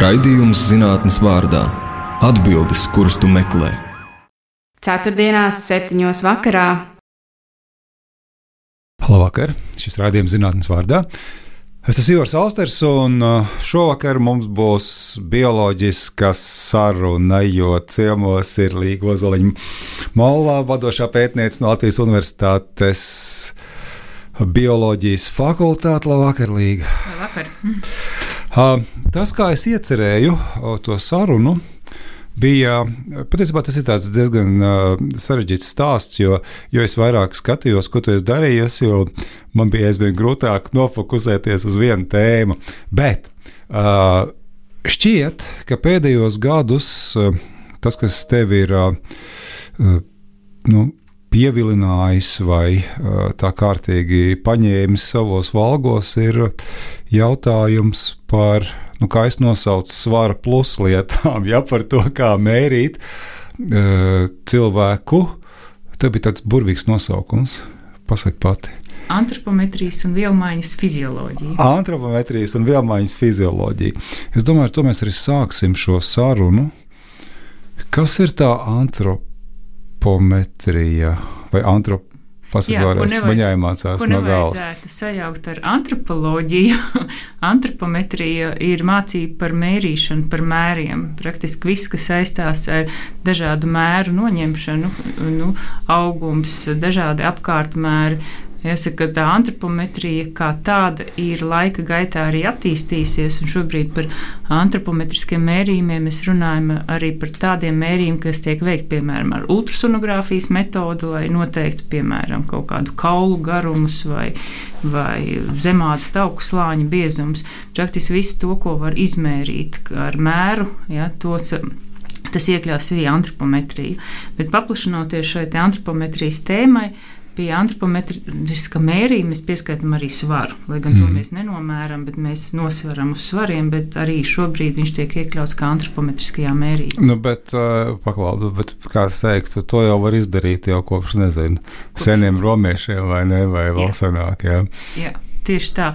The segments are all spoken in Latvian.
Raidījums zinātnes vārdā - atbildes, kuras tu meklē. Ceturtdienās, septiņos vakarā. Labvakar! Šis raidījums zinātnes vārdā. Es esmu Ivars Alsters, un uh, šovakar mums būs bioloģiska saruna, jo ciemos ir Līga Ozoliņa Malvā, vadošā pētniece no Latvijas Universitātes bioloģijas fakultāte. Labvakar, Līga! Labvakar! Tas, kā es iecerēju to sarunu, bija patiesībā tas ir diezgan uh, sarežģīts stāsts, jo, jo es vairāk skatījos, ko tu esi darījis, jo man bija aizvien grūtāk nofokusēties uz vienu tēmu. Bet uh, šķiet, ka pēdējos gadus uh, tas, kas tev ir uh, nu, pievilinājis vai tā kārtīgi paņēmis savos valgos, ir jautājums par, nu, kā es nosaucu, svara plus lietām, ja par to, kā mērīt cilvēku. Tev bija tāds burvīgs nosaukums, pasak pati. Antropometrijas un vielmaiņas fizioloģija. Antropometrijas un vielmaiņas fizioloģija. Es domāju, ar to mēs arī sāksim šo sarunu. Kas ir tā antropometrija? Antropometrija vai antropometrija. Pasakot, man jāiemācās no galvas. Sajaukt ar antropoloģiju. Antropometrija ir mācība par mērīšanu, par mēriem. Praktiski viss, kas saistās ar dažādu mēru noņemšanu, nu, augums, dažādi apkārtmēri, Jāsaka, tā antropometrija kā tāda ir laika gaitā arī attīstījusies, un šobrīd par antropometriskiem mērījumiem mēs runājam arī par tādiem mērījumiem, kas tiek veikti piemēram ar ultrasonogrāfijas metodu, lai noteiktu piemēram kaut kādu kaulu garumus vai, vai zemādas tauku slāņa biezums. Praktiski visu to, ko var izmērīt ar mēru, ja, to, tas iekļaus arī antropometriju. Bet paplašinoties šai antropometrijas tēmai, pie antropometriska mērījuma mēs pieskaitām arī svaru. Lai gan mm. to mēs nenomēram, bet mēs nosveram uz svariem, bet arī šobrīd viņš tiek iekļauts kā antropometriskajā mērījumā. Nu, bet, uh, paklaudu, bet, kā es teiktu, to jau var izdarīt jau kopš, nezinu, kopš. seniem romiešiem vai ne, vai vēl jā. senāk. Jā. Jā. Tieši tā.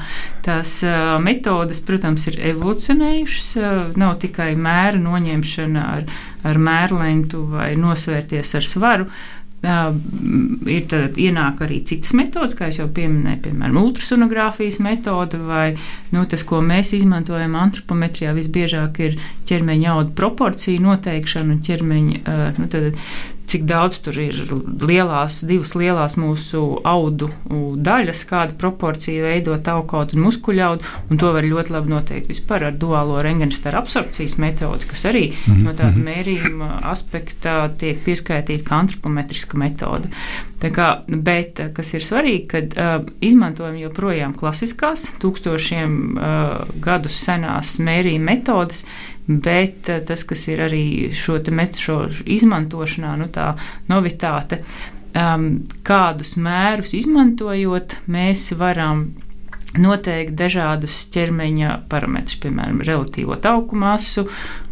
Tās uh, metodes, protams, ir evolūcionējušas. Uh, nav tikai mēra noņemšana ar, ar mērlentu vai nosvērties ar svaru. Ir tad ienāk arī citas metodas, kā jau pieminēju, piemēram, ultrasonogrāfijas metode, vai nu, tas, ko mēs izmantojam antropometrijā, visbiežāk ir ķermeņa audu proporciju noteikšana un ķermeņa nu, tad, cik daudz tur ir lielās, divas lielās mūsu audu daļas, kāda proporcija veido taukaudu un muskuļaudu, un to var ļoti labi noteikt vispār ar duālo rengenstaru absorpcijas metodi, kas arī mm -hmm. no tāda mhm. mērījuma aspekta tiek pieskaitīta kā antropometriska metode. Tā kā, bet kas ir svarīgi, kad uh, izmantojam joprojām klasiskās, tūkstošiem uh, gadus senās mērījuma metodes, Bet eh, tas, kas ir arī šo metru izmantošanā, nu, tā novitāte, um, kādus mērus izmantojot, mēs varam noteikt dažādus ķermeņa parametrus, piemēram, relatīvo tauku masu,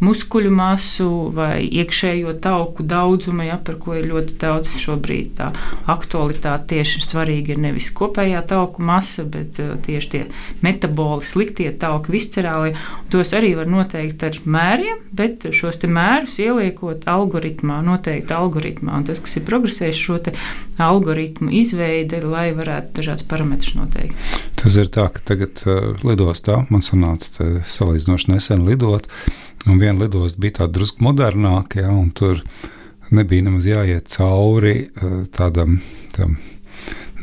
muskuļu masu vai iekšējo tauku daudzumu, ja, par ko ir ļoti daudz šobrīd tā aktualitāte. Tieši svarīgi ir nevis kopējā tauku masa, bet uh, tieši tie metaboli, sliktie tauki, viscerālie. Tos arī var noteikt ar mēriem, bet šos mērus ieliekot algoritmā, noteikti algoritmā. Un tas, kas ir progresējis šo algoritmu izveidi, lai varētu dažādas parametrus noteikt. Tas ir tā, ka tagad uh, lidostā man sanāca salīdzinoši nesen lidot, un viena lidosta bija tāda drusku modernāka, ja, un tur nebija nemaz jāiet cauri uh, tādam. Tam,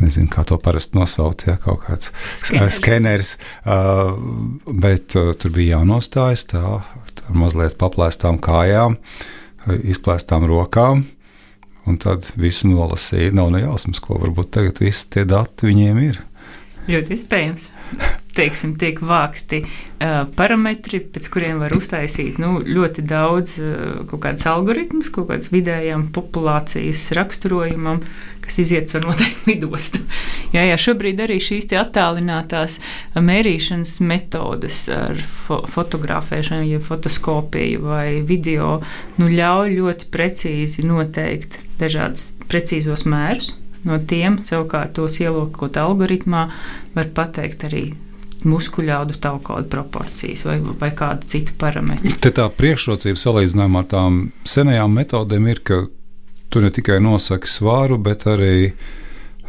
Nezinu, kā to parasti nosauc, ja kaut kāds skeneris, skeneris uh, bet uh, tur bija jānostājas tā, tā mazliet paplēstām kājām, uh, izplēstām rokām, un tad visu nolasīja. Nav ne jausmas, ko varbūt tagad visi tie dati viņiem ir. Ļoti iespējams. Teiksim, tiek vākti uh, parametri, pēc kuriem var uztaisīt nu, ļoti daudz uh, kādus algoritmus, kaut kādus vidējām populācijas raksturojumam, kas iziet ar noteiktu lidostu. jā, jā, šobrīd arī šīs attālinātās mērīšanas metodes ar fo fotografēšanu, ja fotoskopiju vai video, nu, ļauj ļoti precīzi noteikt dažādus precīzos mērus No tiem savukārt tos ielokot algoritmā, var pateikt arī muskuļaudu taukaudu proporcijas vai, vai kādu citu parametru. Te tā priekšrocība salīdzinājumā ar tām senajām metodēm ir, ka tu ne tikai nosaki svāru, bet arī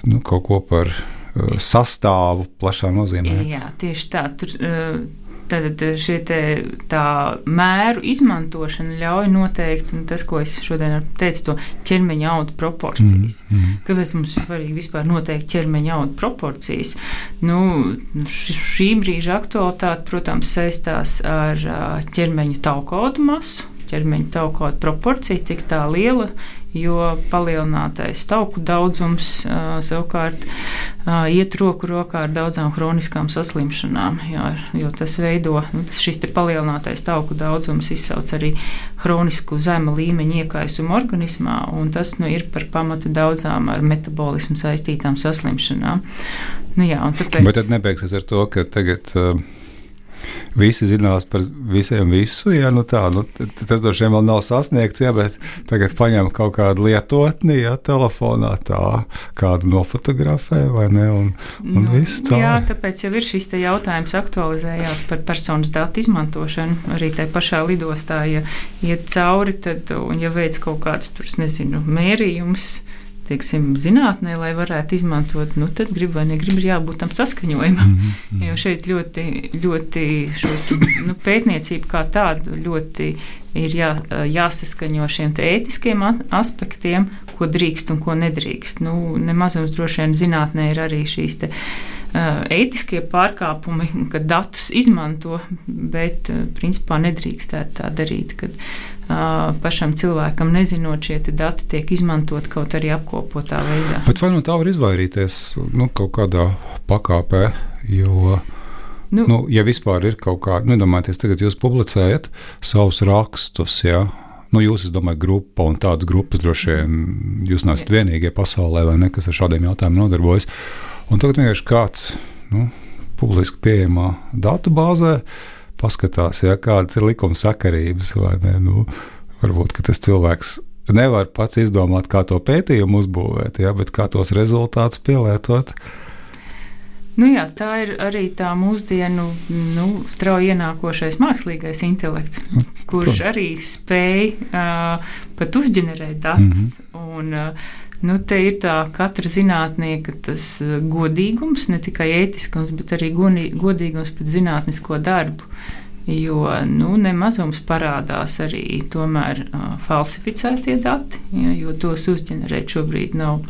nu, kaut ko par uh, sastāvu plašā nozīmē. Jā, tieši tā. Tur, uh, Tad te, tā mēru izmantošana ļauj noteikt, un tas, ko es šodien teicu, to ķermeņa audu proporcijas. Mm, mm. Kāpēc mums ir svarīgi vispār noteikt ķermeņa audu proporcijas? Nu, šī brīža aktualitāte, protams, saistās ar ķermeņa taukodu masu ķermeņa tauku proporcija tik tā liela, jo palielinātais tauku daudzums savukārt iet roku rokā ar daudzām chroniskām saslimšanām. Jā, jo tas veido, nu, tas šis palielinātais tauku daudzums izsauc arī chronisku zema līmeņa iekaisumu organismā, un tas nu, ir par pamatu daudzām ar metabolismu saistītām saslimšanām. Nu, jā, tāpēc... Bet tad nebeigsies ar to, ka tagad. Uh visi zinās par visiem visu. Ja, nu tā, nu, tas droši vien vēl nav sasniegts, ja, bet tagad paņem kaut kādu lietotni, ja telefonā tā kādu nofotografē vai ne, un, un nu, viss caur. Jā, tāpēc jau ir šis jautājums aktualizējās par personas datu izmantošanu. Arī tajā pašā lidostā, ja iet cauri, tad, un ja veids kaut kāds, tur, nezinu, mērījums, teiksim, zinātnē, lai varētu izmantot, nu, tad grib vai negrib, ir jābūt tam saskaņojumam. Mm -hmm. Jo šeit ļoti, ļoti šos, nu, pētniecību kā tādu ļoti ir jā, jāsaskaņo šiem ētiskiem aspektiem, ko drīkst un ko nedrīkst. Nu, nemazums droši vien zinātnē ir arī šīs te, ētiskie pārkāpumi, kad datus izmanto, bet principā nedrīkstētu tā darīt. Kad, pašam cilvēkam, nezinot, šie dati tiek izmantot kaut arī apkopotā veidā. Bet vai no tā var izvairīties nu, kaut kādā pakāpē? Jo, nu, nu, ja vispār ir kaut kāda, nu, domājieties, tagad jūs publicējat savus rakstus. Ja? Nu, jūs, es domāju, grupa un tādas grupas droši vien jūs neesat vienīgie pasaulē, vai ne, kas ar šādiem jautājumiem nodarbojas. Un tagad vienkārši kāds nu, publiski pieejamā datu bāzē paskatās, ja, kādas ir likuma sakarības. Nu, varbūt tas cilvēks nevar pats izdomāt, kā to pētījumu uzbūvēt, ja, bet kā tos rezultātus pielietot. Nu jā, tā ir arī tā mūsdienu nu, strauji ienākošais mākslīgais intelekts, kurš arī spēj uh, pat uzģenerēt datus. Mm -hmm. un, uh, Nu, te ir tā katra zinātnieka tas godīgums, ne tikai ētiskums, bet arī godīgums pret zinātnisko darbu. Jo nu, nemazums parādās arī tomēr uh, falsificētie dati, ja, jo tos uzģenerēt šobrīd nav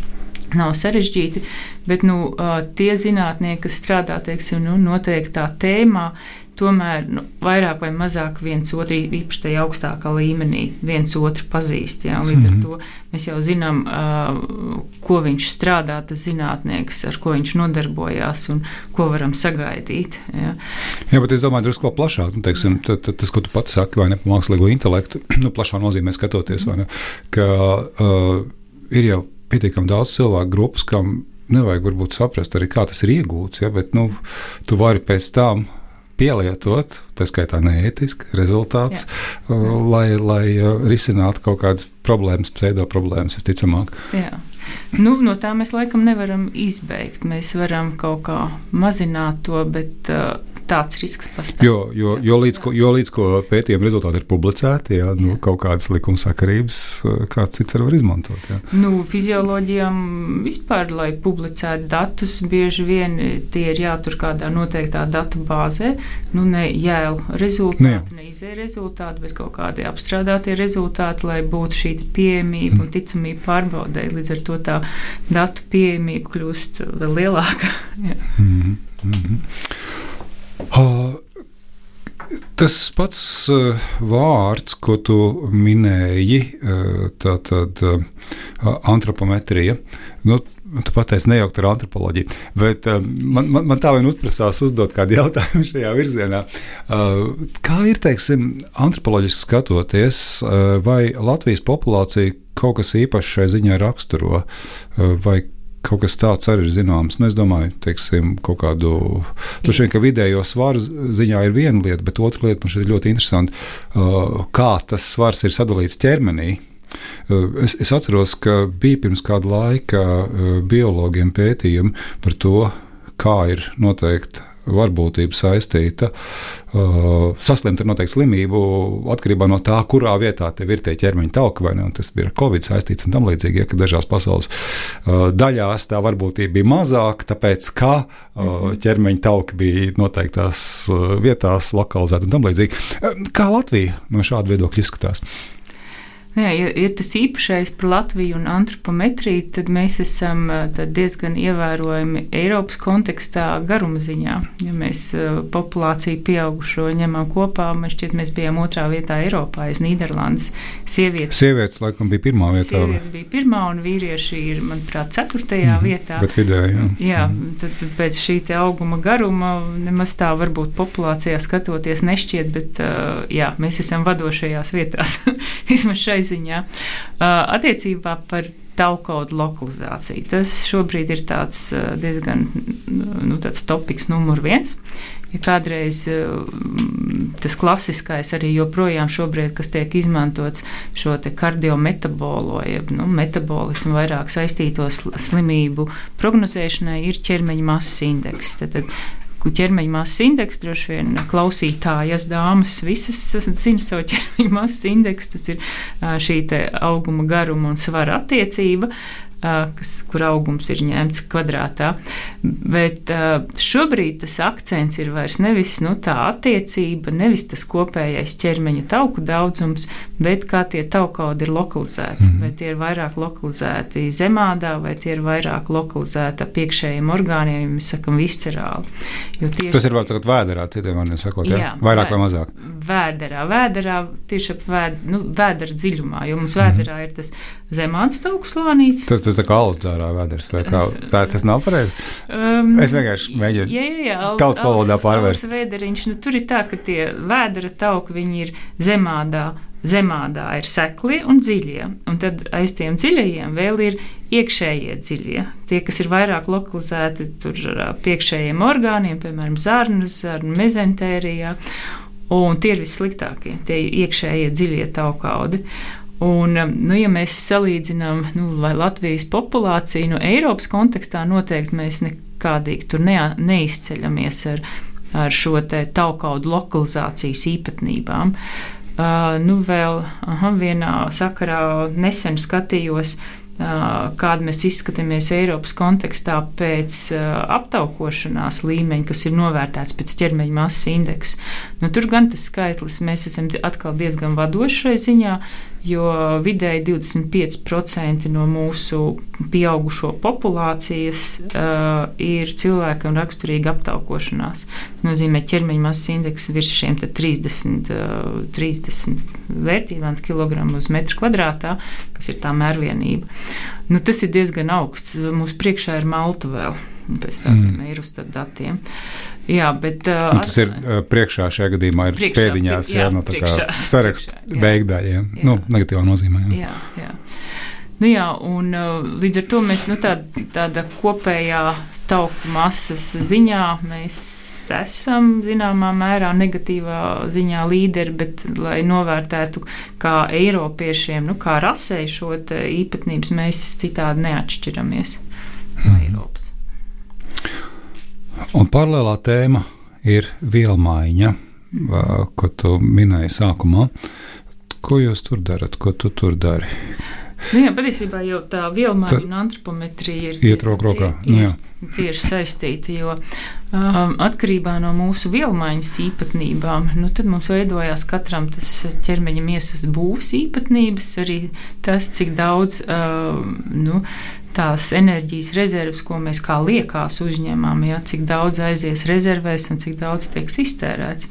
nav sarežģīti, bet nu, tie zinātnieki, kas strādā teiksim, nu, noteiktā tēmā, tomēr nu, vairāk vai mazāk viens otru, īpaši tajā augstākā līmenī, viens otru pazīst. Jā, līdz ar mhm. to mēs jau zinām, uh, ko viņš strādā, tas zinātnieks, ar ko viņš nodarbojās un ko varam sagaidīt. Jā, jā bet es domāju, drusku plašāk. Nu, teiksim, t, t, tas, ko tu pats saki, vai ne par mākslīgo intelektu, nu, plašā nozīmē skatoties, ne, ka uh, ir jau pietiekami daudz cilvēku grupas, kam nevajag varbūt saprast arī, kā tas ir iegūts, ja, bet nu, tu vari pēc tam pielietot, tā skaitā neētiski, rezultāts, Jā. lai, lai risinātu kaut kādas problēmas, pseido problēmas visticamāk. Jā. Nu, no tā mēs laikam nevaram izbeigt. Mēs varam kaut kā mazināt to, bet uh, tāds risks pastāv. Jo, jo, jo, līdz, ko, jo līdz ko pētījuma rezultāti ir publicēti, jā, nu, jā. kaut kādas likumsakarības, kāds cits var izmantot. Jā. Nu, fizioloģijām vispār, lai publicētu datus, bieži vien tie ir jātur kādā noteiktā datu bāzē. Nu, ne jēl rezultāti, ne, nu, ne izē rezultāti, bet kaut kādi apstrādātie rezultāti, lai būtu šī pieejamība mm. un ticamība pārbaudē. Līdz ar to tā datu pieejamība kļūst vēl lielāka. mm -hmm. Uh, tas pats uh, vārds, ko tu minēji, uh, tā tad uh, antropometrija. Nu, Tu pateici, nejaukt ar antropoloģiju, bet man, man, man tā vien uzprasās uzdot kādu jautājumu šajā virzienā. Kā ir, teiksim, antropoloģiski skatoties, vai Latvijas populācija kaut kas īpašs šai ziņā raksturo, vai Kaut kas tāds arī ir zināms. Nu, es domāju, teiksim, kaut kādu. Tur šeit, ka vidējo svaru ziņā ir viena lieta, bet otra lieta man šeit ir ļoti interesanti, uh, kā tas svars ir sadalīts ķermenī. Uh, es, es atceros, ka bija pirms kāda laika uh, biologiem pētījumi par to, kā ir noteikti varbūtība saistīta. Uh, saslimt ar noteiktu slimību atkarībā no tā, kurā vietā tev ir tie ķermeņa tauki, vai ne? Un tas bija ar covid saistīts un tam līdzīgi, ja, ka dažās pasaules uh, daļās tā varbūtība bija mazāka, tāpēc ka uh, ķermeņa tauki bija noteiktās uh, vietās lokalizēti un tam līdzīgi. Uh, kā Latvija no šāda viedokļa izskatās? Jā, ja, ja tas īpašais par Latviju un antropometriju, tad mēs esam tad diezgan ievērojami Eiropas kontekstā garuma ziņā. Ja mēs populāciju pieaugušo ņemam kopā, man šķiet, mēs bijām otrā vietā Eiropā, aiz Nīderlandes. Sievietes, sievietes laikam bija pirmā vietā. Sievietes bija pirmā un vīrieši ir, manuprāt, ceturtajā mm, vietā. Bet vidēji, jā. Jā, tad, tad pēc šī te auguma garuma nemaz tā varbūt populācijā skatoties nešķiet, bet jā, mēs esam vadošajās vietās. Vismaz šai šai ziņā. Uh, attiecībā par taukaudu lokalizāciju. Tas šobrīd ir tāds diezgan nu, tāds topiks numur viens. Ja kādreiz tas klasiskais arī joprojām šobrīd, kas tiek izmantots šo kardiometabolo, jeb nu, metabolismu vairāk saistīto slimību prognozēšanai, ir ķermeņa masas indeks. Tad, tad ķermeņa masas indeksu. Droši vien klausītājas dāmas visas zina savu ķermeņa masas indeksu. Tas ir šī auguma, garuma un svara attiecība kas, kur augums ir ņemts kvadrātā. Bet šobrīd tas akcents ir vairs nevis nu, tā attiecība, nevis tas kopējais ķermeņa tauku daudzums, bet kā tie taukaudi ir lokalizēti. Mm. Vai tie ir vairāk lokalizēti zemādā, vai tie ir vairāk lokalizēti ap iekšējiem orgāniem, mēs sakam, viscerāli. Tieši, tas ir vēl sakot vēderā, citiem vārdiem sakot, jā, jā, vairāk vai mazāk. Vēderā, vēderā tieši ap vēd, nu, vēdera dziļumā, jo mums vēderā mm. ir tas zemāts tauku slānīts. Tas, tas tā kā alus dārā vēders, vai kā tā tas nav pareizi? Um, es vienkārši mēģinu jā, jā, jā, alus, tautas valodā pārvērst. Vēderiņš, nu, tur ir tā, ka tie vēdera tauki, viņi ir zemādā. Zemādā ir seklie un dziļie, un tad aiz tiem dziļajiem vēl ir iekšējie dziļie. Tie, kas ir vairāk lokalizēti tur piekšējiem orgāniem, piemēram, zarnas, zarnu mezentērijā, un tie ir vissliktākie, tie iekšējie dziļie taukaudi. Un, nu, ja mēs salīdzinām nu, Latvijas populāciju, nu, Eiropas kontekstā noteikti mēs nekādīgi tur ne, neizceļamies ar, ar šo taukaudu lokalizācijas īpatnībām. Uh, nu, vēl aha, vienā sakarā nesen skatījos uh, kāda mēs izskatāmies Eiropas kontekstā pēc aptaukošanās līmeņa, kas ir novērtēts pēc ķermeņa masas indeksa. Nu, tur gan tas skaitlis mēs esam atkal diezgan vadoši šai ziņā, jo vidēji 25% no mūsu pieaugušo populācijas uh, ir cilvēkam raksturīga aptaukošanās. Tas nozīmē ķermeņa masas indeks virs šiem 30, uh, 30 vērtībām kilogramu uz metru kvadrātā, kas ir tā mērvienība. Nu, tas ir diezgan augsts. Mums priekšā ir Malta vēl pēc tādiem mm. Eirostat datiem. Jā, bet, uh, tas ir uh, priekšā šajā gadījumā, ir priekšā, pēdiņās, jā, jā, no tā priekšā, kā saraksta beigdaļiem, nu, negatīvā nozīmē. Jā, jā. jā. Nu, jā, un uh, līdz ar to mēs nu, tā, tāda kopējā tauku masas ziņā mēs esam zināmā mērā negatīvā ziņā līderi, bet, lai novērtētu kā Eiropiešiem, nu, kā rasē šo īpatnības, mēs citādi neatšķiramies no mhm. Eiropas. Un paralēlā tēma ir vielmaiņa, ko tu minēji sākumā. Ko jūs tur darat, ko tu tur dari? Nu jā, patiesībā jau tā vielmaiņa un antropometrija ir iet roku rokā. Nu, cieši saistīta, jo um, atkarībā no mūsu vielmaiņas īpatnībām, nu, tad mums veidojās katram tas ķermeņa miesas būvs īpatnības, arī tas, cik daudz uh, nu, tās enerģijas rezerves, ko mēs kā liekās uzņemam, ja, cik daudz aizies rezervēs un cik daudz tiek iztērēts.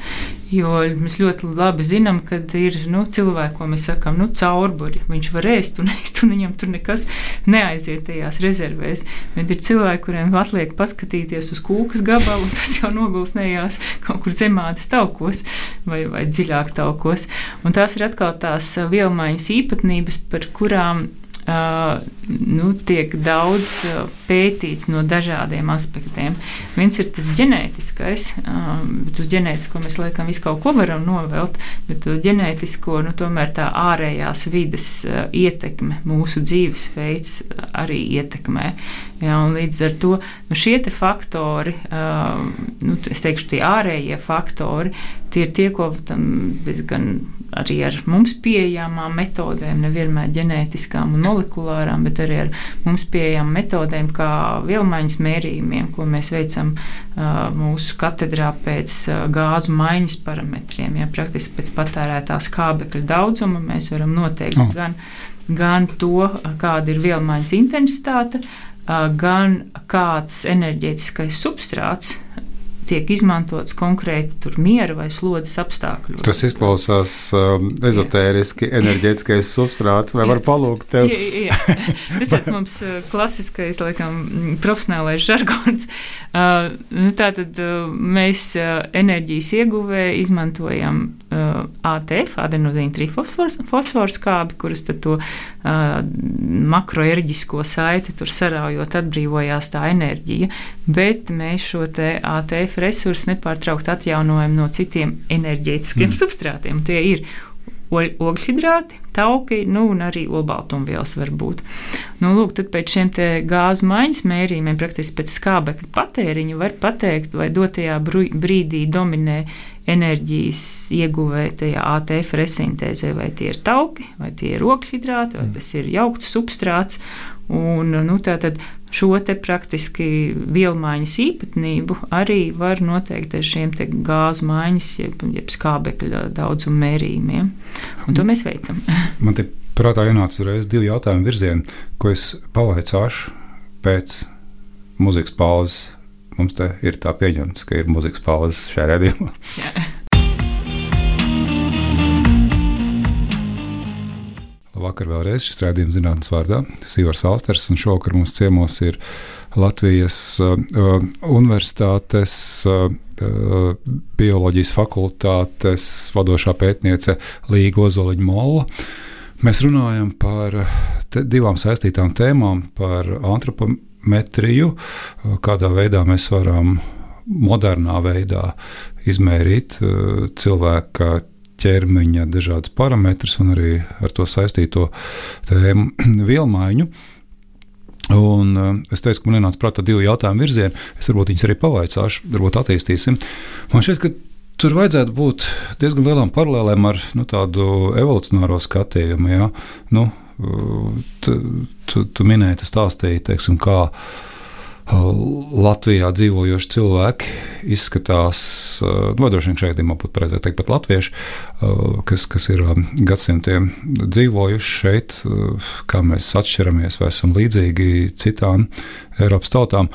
Jo mēs ļoti labi zinām, ka ir nu, cilvēki, ko mēs sakām, nu, caurburi. Viņš var ēst un ēst, un viņam tur nekas neaiziet tajās rezervēs. Bet ir cilvēki, kuriem atliek paskatīties uz kūkas gabalu, un tas jau nogulsnējās kaut kur zemādas taukos vai, vai dziļāk taukos. Un tās ir atkal tās vielmaiņas īpatnības, par kurām nu, tiek daudz pētīts no dažādiem aspektiem. Viens ir tas ģenētiskais, bet uz ģenētisko mēs laikam visu kaut ko varam novelt, bet ģenētisko nu, tomēr tā ārējās vides ietekme, mūsu dzīvesveids arī ietekmē. Jā, līdz ar to nu, šie faktori, uh, nu, es teikšu, tie ārējie faktori, tie ir tie, ko diezgan arī ar mums pieejamām metodēm, nevienmēr ģenētiskām un molekulārām, bet arī ar mums pieejamām metodēm, kā vielmaiņas mērījumiem, ko mēs veicam uh, mūsu katedrā pēc uh, gāzu maiņas parametriem. Ja, praktiski pēc patērētās kābekļa daudzuma mēs varam noteikt oh. gan, gan to, kāda ir vielmaiņas intensitāte gan kāds enerģētiskais substrāts tiek izmantots konkrēti miera vai slodzes apstākļos. Tas izklausās um, ezotēriski, enerģētiskais substrāts, vai jā. var palūgt tev? Jā, jā. Tas tāds mums klasiskais, laikam, profesionālais žargons. Uh, nu, tātad uh, mēs uh, enerģijas ieguvē izmantojam uh, ATF, adenozīna trifosfors skābi, kuras tad to uh, makroerģisko saiti tur saraujot atbrīvojās tā enerģija, bet mēs šo ATF resursu nepārtraukt atjaunojam no citiem enerģētiskiem mm. substrātiem. Tie ir ogļhidrāti, tauki, nu, un arī olbaltumvielas var būt. Nu, lūk, tad pēc šiem gāzu maiņas mērījumiem, praktiski pēc skābekļa patēriņa, var pateikt, vai dotajā brīdī dominē enerģijas ieguvēja tajā ATF resintēzē, vai tie ir tauki, vai tie ir ogļhidrāti, vai tas ir jaukts substrāts. Un, nu, tātad šo te praktiski vielmaiņas īpatnību arī var noteikt ar šiem gāzu maiņas, jeb, jeb skābekļa daudzuma mērījumiem. Un to mēs veicam. Man te prātā ienāca uzreiz divi jautājumu virzieni, ko es pavaicāšu pēc muzikas pauzes. Mums te ir tā pieņemts, ka ir muzikas pauzes šajā redzējumā. Vakar vēlreiz šis rādījums zinātnes vārdā - Sīvars Austers, un šovakar mums ciemos ir Latvijas uh, Universitātes uh, uh, bioloģijas fakultātes vadošā pētniece Līga Ozoliņa Molla. Mēs runājam par divām saistītām tēmām - par antropometriju, uh, kādā veidā mēs varam modernā veidā izmērīt uh, cilvēka ķermeņa dažādas parametrus un arī ar to saistīto tēmu vielmaiņu. Un uh, es teicu, ka man ienāca prātā divi jautājumu virzieni. Es varbūt viņus arī pavaicāšu, varbūt attīstīsim. Man šķiet, ka tur vajadzētu būt diezgan lielām paralēlēm ar nu, tādu evolūcionāro skatījumu. Ja? Nu, tu, tu, tu minēji, tas stāstīja, teiksim, kā Latvijā dzīvojoši cilvēki izskatās, nu, droši vien šajā gadījumā būtu pareizāk teikt, pat latvieši, kas, kas ir gadsimtiem dzīvojuši šeit, kā mēs atšķiramies vai esam līdzīgi citām Eiropas tautām.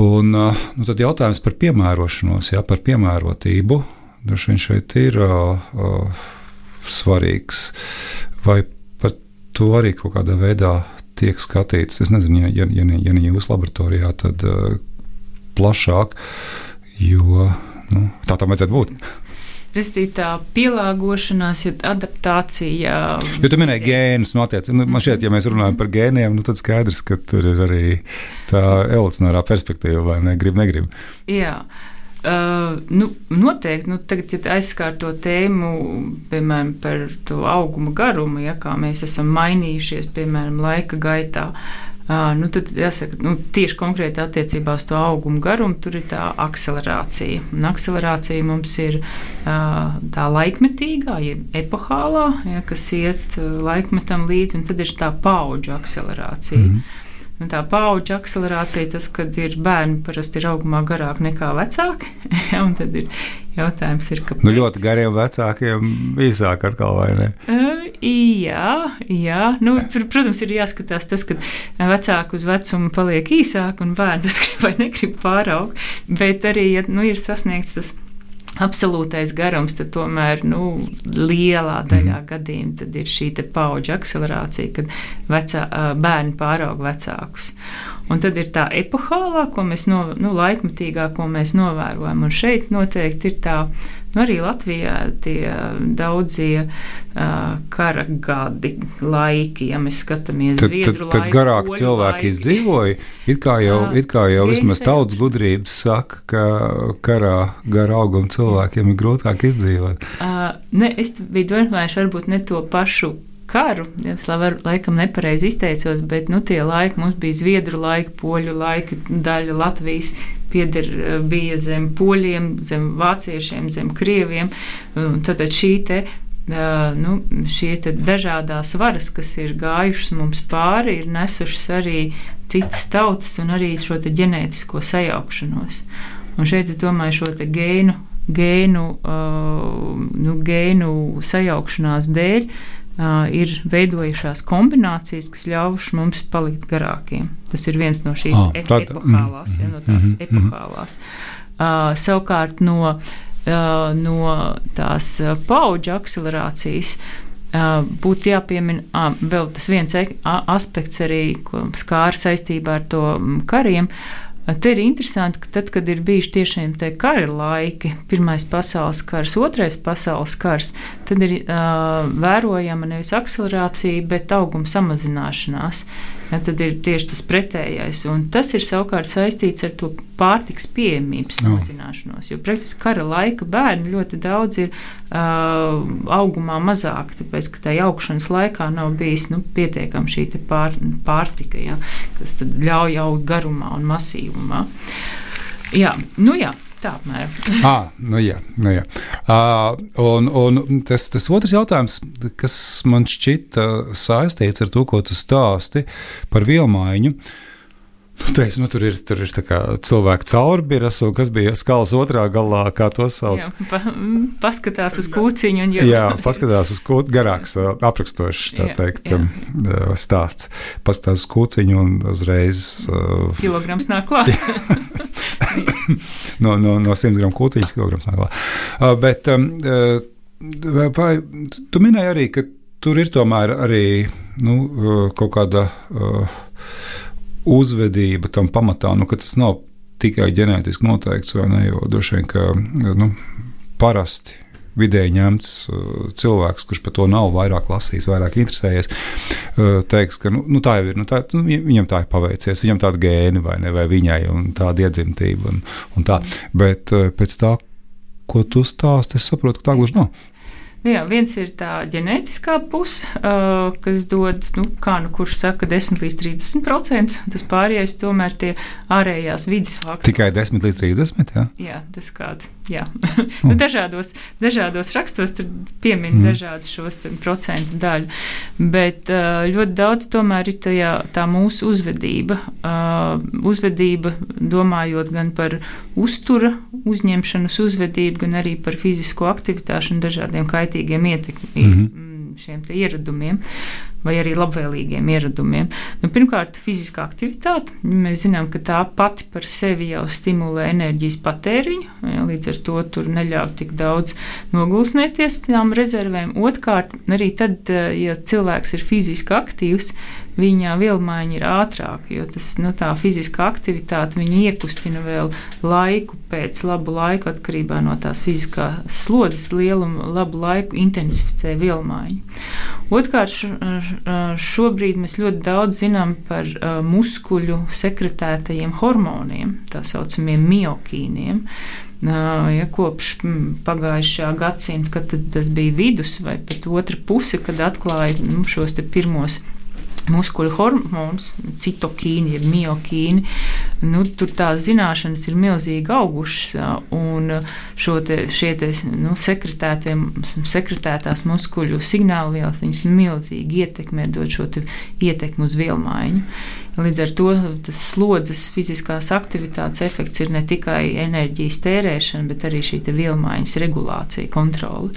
Un, nu, tad jautājums par piemērošanos, jā, par piemērotību, droši vien šeit ir uh, svarīgs. Vai par to arī kaut kādā veidā tiek skatīts. Es nezinu, ja, ja, ja, ja ne jūsu laboratorijā, tad uh, plašāk, jo nu, tā tam vajadzētu būt. Respektīvi, tā pielāgošanās, ja adaptācija. Jo tu minēji gēnus, nu, attiec, nu, man šķiet, ja mēs runājam par gēniem, nu, tad skaidrs, ka tur ir arī tā evolucionārā perspektīva, vai ne, grib, negrib. Jā. Uh, nu, noteikti, nu, tagad, kad aizskārt to tēmu, piemēram, par to auguma garumu, ja kā mēs esam mainījušies, piemēram, laika gaitā, uh, nu, tad jāsaka, nu, tieši konkrēti attiecībā uz to auguma garumu, tur ir tā akcelerācija. Un akcelerācija mums ir uh, tā laikmetīgā, jeb epohālā, ja, kas iet uh, laikmetam līdzi, un tad ir tā paudžu akcelerācija. Mm -hmm. Nu, tā paudžu akcelerācija, tas, kad ir bērni parasti ir augumā garāk nekā vecāki. ja, tad ir jautājums, ir, kāpēc. Nu, ļoti gariem vecākiem īsāk atkal vai ne? Uh, jā, jā. Nu, tur, protams, ir jāskatās tas, ka vecāku uz vecumu paliek īsāk un bērni tas grib vai negrib pāraugt. Bet arī, ja nu, ir sasniegts tas absolūtais garums, tad tomēr nu, lielā daļā mm. gadījumā ir šī paudžu akcelerācija, kad vecā, bērni pārauga vecākus. Un tad ir tā epohālā, ko mēs no, nu, laikmatīgā, ko mēs novērojam. Un šeit noteikti ir tā Nu, arī Latvijā tie daudzie uh, kara gadi, laiki, ja mēs skatāmies tad, tad, tad laiku, garāk cilvēki laiki. izdzīvoja. It kā jau, uh, it kā jau vismaz tautas gudrības saka, ka karā gara auguma cilvēkiem ir grūtāk izdzīvot. Uh, ne, es biju domājis, varbūt ne to pašu karu. Es lavar, laikam nepareizi izteicos, bet nu, tie laiki mums bija Zviedru laika, Poļu laika, daļa Latvijas pieder, bija zem poļiem, zem vāciešiem, zem krieviem. Tad šī te nu, šie dažādas varas, kas ir gājušas mums pāri, ir nesušas arī citas tautas un arī šo ģenētisko sajaukšanos. Un šeit es domāju šo gēnu, gēnu, uh, nu, gēnu sajaukšanās dēļ. Uh, ir veidojušās kombinācijas, kas ļāvuši mums palikt garākiem. Tas ir viens no šīs oh, tad, epohālās, mm, ja, no tās mm, epohālās. Uh, savukārt no, uh, no tās paudžu akcelerācijas uh, būtu jāpiemina uh, vēl tas viens aspekts arī, ko skāra saistībā ar to kariem. Uh, Te ir interesanti, ka tad, kad ir bijuši tiešām tie kara laiki, Pirmais pasaules kars, Otrais pasaules kars, tad ir uh, vērojama nevis akcelerācija, bet auguma samazināšanās. Ja, tad ir tieši tas pretējais. Un tas ir savukārt saistīts ar to pārtiks pieejamības no. samazināšanos. Jo praktiski kara laika bērni ļoti daudz ir uh, augumā mazāk, tāpēc ka tajā augšanas laikā nav bijis nu, pietiekama šī pār, pārtika, ja, kas ļauj augt garumā un masīvumā. Jā, nu jā, Tā apmēram. ah, nu jā, nu jā. Uh, un, un tas, tas otrs jautājums, kas man šķita saistīts ar to, ko tu stāsti par vielmaiņu. Nu, teicu, nu, tur ir, tur ir cilvēka caurbiras, un kas bija skalas otrā galā, kā to sauc. Jā, pa, paskatās uz kūciņu. Jau... jā, paskatās uz kūciņu, garāks, aprakstošs, tā jā, teikt, jā. Stāsts. Paskatās uz kūciņu un uzreiz. Kilograms nāk klāt. no, no, no 100 gramu kūciņas kilograms nāk klāt. Bet vai, tu minēji arī, ka tur ir tomēr arī nu, kaut kāda. Uzvedība tam pamatā, nu, ka tas nav tikai ģenētiski noteikts, vai ne? Jo droši vien, ka nu, parasti vidēji ņemts uh, cilvēks, kurš par to nav vairāk lasījis, vairāk interesējies, uh, teiks, ka nu, nu, tā jau ir. Nu, tā, nu, viņam tā ir paveicies, viņam tāda gēni vai, ne, vai viņai tāda iedzimtība. Un, un tā. Bet uh, pēc tā, ko tu stāsti, es saprotu, ka tā gluži nav. Nu jā, viens ir tā ģenētiskā puse, uh, kas dod, nu, kā nu kurš saka, 10 līdz 30%. Tas pārējais tomēr tie ārējās vidas faktori. Tikai 10 līdz 30%? Jā, jā tas kādi. Nu, dažādos, dažādos rakstos tur piemin mm. dažādas šos procentu daļu, bet uh, ļoti daudz tomēr ir tajā, tā mūsu uzvedība. Uh, uzvedība domājot gan par uztura uzņemšanas uzvedību, gan arī par fizisko aktivitāšu un dažādiem kaitīgiem kaitīgiem ietekmiem. Mm -hmm šiem ieradumiem, vai arī labvēlīgiem ieradumiem. Nu, pirmkārt, fiziskā aktivitāte. Mēs zinām, ka tā pati par sevi jau stimulē enerģijas patēriņu, ja, līdz ar to tur neļauj tik daudz nogulsnēties tām rezervēm. Otrkārt, arī tad, ja cilvēks ir fiziski aktīvs, viņa vielmaiņa ir ātrāka, jo tas, nu, tā fiziskā aktivitāte iekustina vēl laiku pēc labu laiku, atkarībā no tās fiziskās slodzes lieluma, labu laiku intensificē vielmaiņu. Otrkārt, šobrīd mēs ļoti daudz zinām par muskuļu sekretētajiem hormoniem, tā saucamiem miokīniem. Ja, kopš pagājušā gadsimta, kad tas bija vidus vai pat otra puse, kad atklāja nu, šos pirmos muskuļu hormonus, citokīni, jeb miokīni. Nu, tur tās zināšanas ir milzīgi augušas, un te, šie te, nu, sekretētās muskuļu signālvielas milzīgi ietekmē, dod šo ietekmi uz vielmaiņu. Līdz ar to tas slodzes fiziskās aktivitātes efekts ir ne tikai enerģijas tērēšana, bet arī šī vielmaiņas regulācija, kontrole.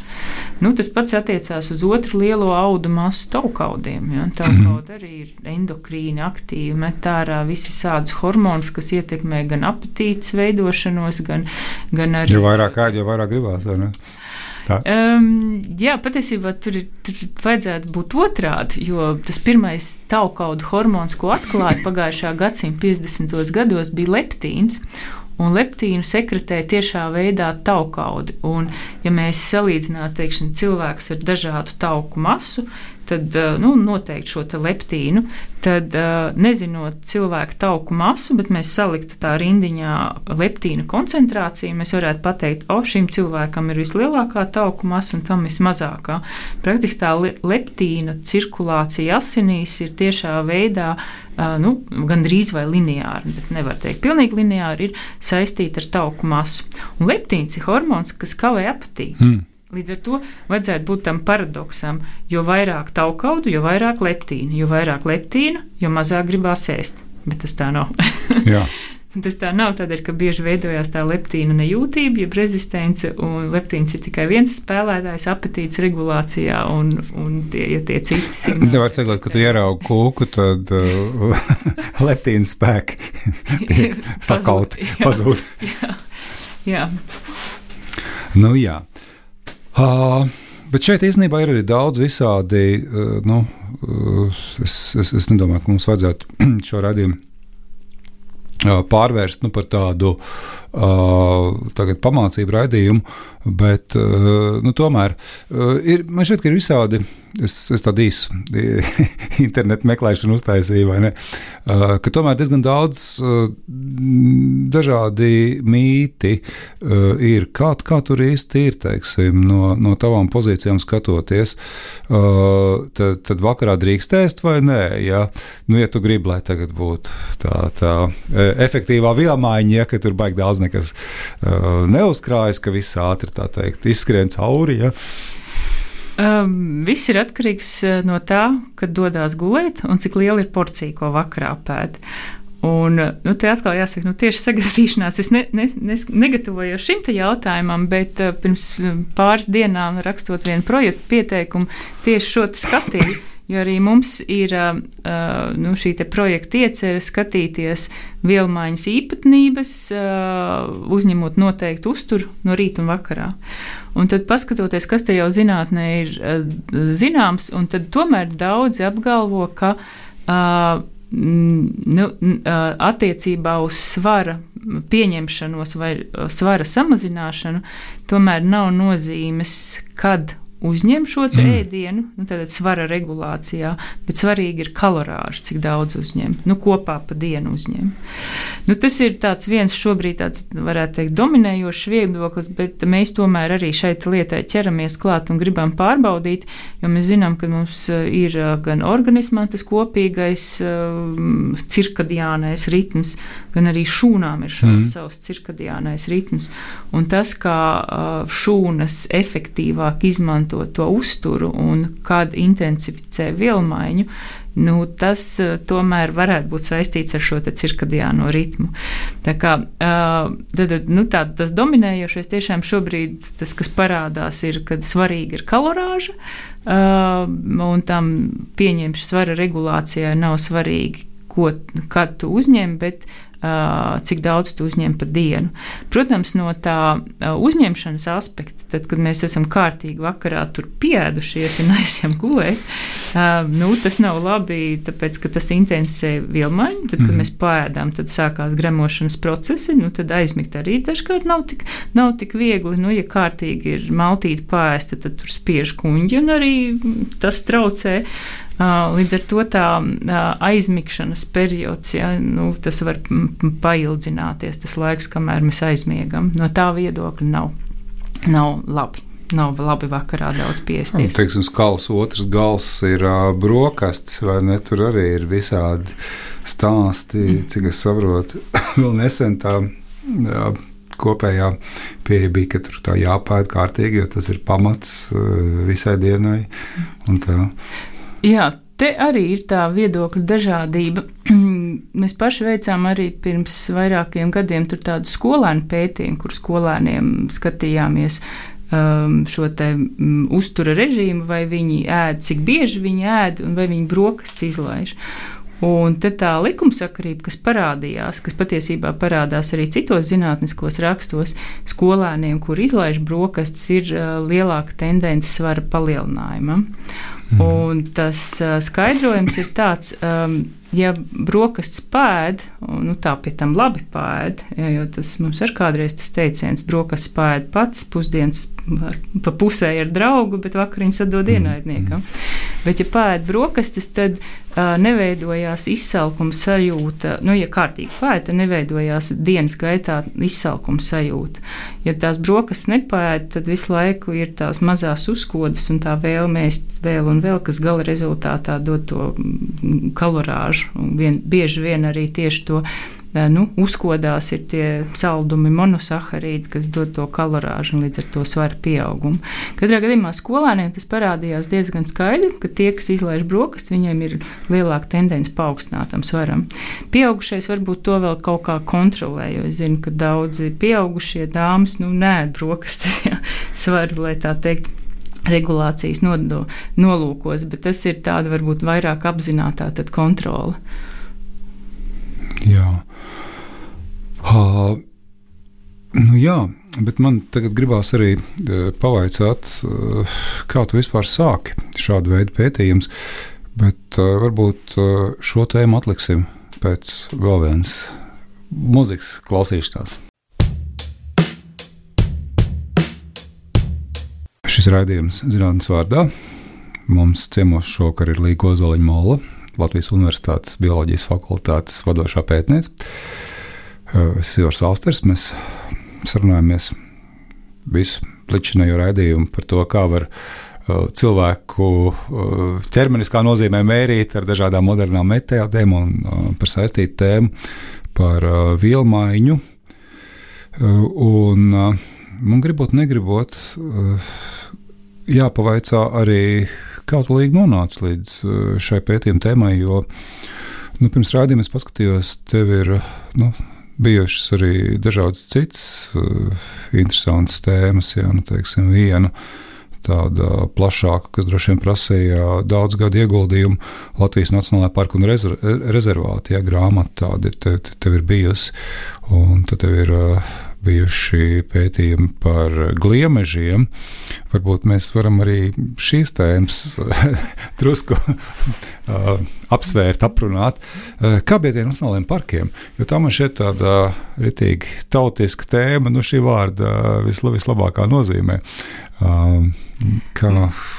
Nu, tas pats attiecās uz otru lielo audu masu taukaudiem. Ja? Taukaudi arī ir endokrīni aktīvi, met ārā visi sādus hormonus, kas ietekmē gan apetītes veidošanos, gan, gan arī. Jo vairāk ēd, jo vairāk gribās. Um, jā, patiesībā tur, tur vajadzētu būt otrādi, jo tas pirmais taukaudu hormons, ko atklāja pagājušā gadsimta 50. gados, bija leptīns. Un leptīnu sekretē tiešā veidā taukaudi. Un, ja mēs salīdzinātu teikšana, cilvēkus ar dažādu tauku masu, tad nu, noteikti šo leptīnu, tad nezinot cilvēku tauku masu, bet mēs saliktu tā rindiņā leptīna koncentrāciju, mēs varētu pateikt, o, šim cilvēkam ir vislielākā tauku masa un tam vismazākā. Praktiski tā leptīna cirkulācija asinīs ir tiešā veidā nu, gandrīz vai lineāri, bet nevar teikt, pilnīgi lineāri ir saistīta ar tauku masu. Un leptīns ir hormons, kas kavē apetīti. Hmm. Līdz ar to vajadzētu būt tam paradoksam, jo vairāk taukaudu, jo vairāk leptīna, jo vairāk leptīna, jo mazāk gribās ēst. Bet tas tā nav. tas tā nav tādēļ, ka bieži veidojās tā leptīna nejūtība, jeb rezistence, un leptīns ir tikai viens spēlētājs apetītes regulācijā, un, un tie, ja tie citi signāli. Nevar teikt, ka tu ieraugi kūku, tad uh, leptīna spēki sakauti, pazūd. jā. jā. Nu, jā. Uh, bet šeit īstenībā ir arī daudz visādi. Uh, nu, uh, es, es, es nedomāju, ka mums vajadzētu šo radījumu uh, pārvērst nu, par tādu uh, pamācību raidījumu, bet uh, nu, tomēr uh, ir, man šķiet, ka ir visādi es, es tādu īsu internetu meklēšanu uztaisīju, ne? Uh, ka tomēr diezgan daudz uh, dažādi mīti uh, ir. Kā, kā tur īsti ir, teiksim, no, no tavām pozīcijām skatoties, tad, tad vakarā drīkst ēst vai nē? Ja, nu, ja tu gribi, lai tagad būtu tā, tā efektīvā vielmaiņa, ja tur baigi daudz nekas neuzkrājas, ka viss ātri tā teikt izskrien cauri. Ja. Um, viss ir atkarīgs uh, no tā, kad dodas gulēt un cik liela ir porcija, ko vakarā pēd. Un, uh, nu, te atkal jāsaka, nu, tieši sagadīšanās es ne, ne, ne, negatavojos šim jautājumam, bet uh, pirms pāris dienām rakstot vienu projektu pieteikumu, tieši šo skatīju. Jo arī mums ir nu, šī projekta iecerē skatīties vielmaiņas īpatnības, uzņemot noteiktu uzturu no rīta un vakarā. Un tad paskatoties, kas te jau zinātnē ir zināms, un tomēr daudzi apgalvo, ka nu, attiecībā uz svara pieņemšanos vai svara samazināšanu, tomēr nav nozīmes, kad uzņem šo mm. ēdienu, nu, tātad svara regulācijā, bet svarīgi ir kalorāžs, cik daudz uzņem, nu, kopā pa dienu uzņem. Nu, tas ir viens šobrīd tāds, varētu teikt, dominējošs viedoklis, bet mēs tomēr arī šeit lietai ķeramies klāt un gribam pārbaudīt, jo mēs zinām, ka mums uh, ir uh, gan organismā tas kopīgais uh, cirkadiānais ritms, gan arī šūnām ir šāds mm. savs cirkadiānais ritms. Un tas, kā uh, šūnas efektīvāk izmanto to uzturu un kad intensificē vielmaiņu, nu, tas uh, tomēr varētu būt saistīts ar šo cirkadiāno ritmu. Tā kā, uh, tad, nu, tā, tas dominējošais tiešām šobrīd tas, kas parādās, ir, kad svarīgi ir kalorāža, un tam pieņemšanas svara regulācijai nav svarīgi, ko, kad tu uzņem, bet cik daudz tu uzņem pa dienu. Protams, no tā uzņemšanas aspekta, tad, kad mēs esam kārtīgi vakarā tur pieēdušies un aizjām gulēt, nu, tas nav labi, tāpēc, ka tas intensē vielmaiņu. Tad, kad mm. mēs pēdām, tad sākās gremošanas procesi, nu, tad aizmigt arī dažkārt nav tik, nav tik viegli. Nu, ja kārtīgi ir maltīti pēsta, tad tur spiež kuņģi un arī tas traucē. Līdz ar to tā aizmigšanas periods, ja, nu, tas var paildzināties, tas laiks, kamēr mēs aizmiegam. No tā viedokļa nav, nav labi. Nav labi vakarā daudz piesties. Teiksim, skals otrs gals ir uh, brokastis, vai ne? Tur arī ir visādi stāsti, mm. cik es saprotu. Vēl nesen tā uh, kopējā pieeja bija, ka tur tā jāpēta kārtīgi, jo tas ir pamats uh, visai dienai. Jā, te arī ir tā viedokļu dažādība. Mēs paši veicām arī pirms vairākiem gadiem tādu skolēnu pētījumu, kur skolēniem skatījāmies um, šo te um, uztura režīmu, vai viņi ēd, cik bieži viņi ēd un vai viņi brokastis izlaiž. Un tā likumsakarība, kas parādījās, kas patiesībā parādās arī citos zinātniskos rakstos, skolēniem, kur izlaiž brokastis, ir uh, lielāka tendence svara palielinājumam. Mm. Un tas uh, skaidrojums ir tāds, um, ja brokastis pēd, nu, tā pie tam labi pēd, ja, jo tas mums ir kādreiz tas teiciens, brokastis pēd pats, pusdienas pa pusē ar draugu, bet vakariņas atdod mm. ienaidniekam. Bet, ja pēd brokastis, tad uh, neveidojās izsalkuma sajūta. Nu, ja kārtīgi pēd, tad neveidojās dienas gaitā izsalkuma sajūta. Ja tās brokastis nepēd, tad visu laiku ir tās mazās uzkodas un tā vēlme ēst vēl un vēl, kas gala rezultātā dod to kalorāžu. Un vien, bieži vien arī tieši to nu, uzkodās ir tie saldumi, monosaharīdi, kas dod to kalorāžu un līdz ar to svara pieaugumu. Katrā gadījumā skolēniem tas parādījās diezgan skaidri, ka tie, kas izlaiž brokastis, viņiem ir lielāka tendence paaugstinātam svaram. Pieaugušais varbūt to vēl kaut kā kontrolē, jo es zinu, ka daudzi pieaugušie dāmas nu, nē, brokastis svaru, lai tā teikt regulācijas nodo, nolūkos, bet tas ir tāda varbūt vairāk apzināta kontrole. Jā. Uh, nu jā, bet man tagad gribās arī uh, pavaicāt, uh, kā tu vispār sāki šādu veidu pētījumus, bet uh, varbūt uh, šo tēmu atliksim pēc vēl vienas muzikas klausīšanās. Šis raidījums zinātnīs vārdā. Mums ciemos šovakar ir Līga Ozoliņa Mola, Latvijas Universitātes bioloģijas fakultātes vadošā pētniece. Es esmu Ivars Austers. Mēs sarunājamies visu līdzinējo raidījumu par to, kā var cilvēku ķermeniskā nozīmē mērīt ar dažādām modernām metodēm un par saistītu tēmu par vielmaiņu. Un man gribot, negribot, jāpavaicā arī Kā tu līdzi nonāci līdz šai pētījuma tēmai? Jo nu, pirms rādījuma es paskatījos, tev ir nu, bijušas arī dažādas citas uh, interesantas tēmas, ja nu, teiksim, viena tāda plašāka, kas droši vien prasīja daudz gadu ieguldījumu Latvijas Nacionālajā parka un rezerv rezervātā. Ja, grāmata tāda tev, tev ir bijusi, un tev ir uh, bijuši pētījumi par gliemežiem. Varbūt mēs varam arī šīs tēmas drusku apsvērt, aprunāt. Kā bija tiem nacionālajiem parkiem? Jo tā man šķiet tāda ritīgi tautiska tēma, nu šī vārda visla, vislabākā nozīmē. Um, Kā?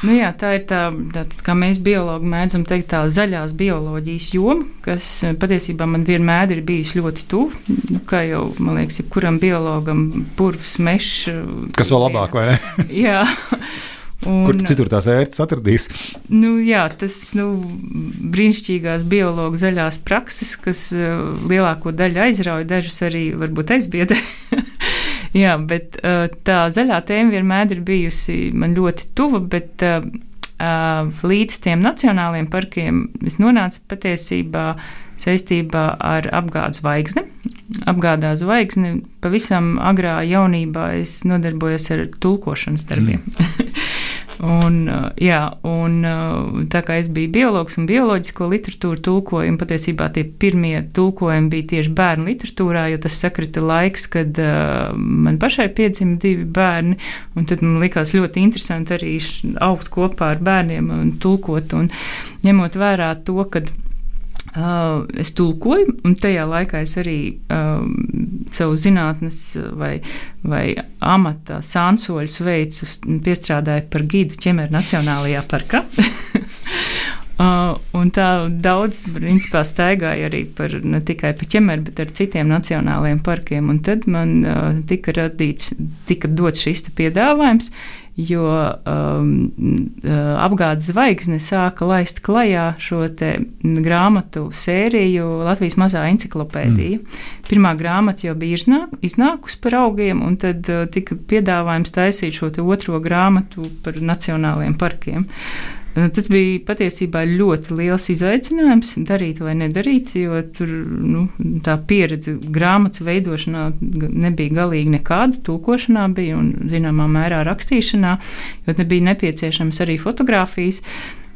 Nu jā, tā ir tā, tā, kā mēs biologi mēdzam teikt, tā zaļās bioloģijas joma, kas patiesībā man vienmēr ir bijis ļoti tuvu. Nu, kā jau, man liekas, jebkuram biologam purvs, mežs. Kas vēl labāk, vai ne? jā. Un, Kur citur tās ērtas atradīs? Nu, jā, tas nu, brīnišķīgās biologu zaļās prakses, kas lielāko daļu aizrauja, dažas arī varbūt aizbiedē. Jā, bet uh, tā zaļā tēma vienmēr ir bijusi man ļoti tuva, bet uh, uh, līdz tiem nacionāliem parkiem es nonācu patiesībā saistībā ar apgādes zvaigzni. Apgādā zvaigzni pavisam agrā jaunībā es nodarbojos ar tulkošanas darbiem. Mm. Un, uh, jā, un uh, tā kā es biju biologs un bioloģisko literatūru tulkoju, un patiesībā tie pirmie tulkojumi bija tieši bērnu literatūrā, jo tas sakrita laiks, kad uh, man pašai piedzima divi bērni, un tad man likās ļoti interesanti arī augt kopā ar bērniem un tulkot, un ņemot vērā to, ka Uh, es tulkoju, un tajā laikā es arī uh, savu zinātnes vai, vai amata sānsoļus veicu, piestrādāju par gidu ķemeru Nacionālajā parkā. Uh, un tā daudz, principā, staigāja arī par, ne tikai par ķemeru, bet ar citiem nacionālajiem parkiem. Un tad man uh, tika radīts, tika dots šis piedāvājums, jo um, uh, apgādes zvaigzne sāka laist klajā šo grāmatu sēriju Latvijas mazā enciklopēdija. Mm. Pirmā grāmata jau bija iznāk, iznākusi par augiem, un tad uh, tika piedāvājums taisīt šo otro grāmatu par nacionālajiem parkiem. Uh, Tas bija patiesībā ļoti liels izaicinājums darīt vai nedarīt, jo tur nu, tā pieredze grāmatas veidošanā nebija galīgi nekāda. Tulkošanā bija un zināmā mērā rakstīšanā, jo nebija nepieciešams arī fotografijas.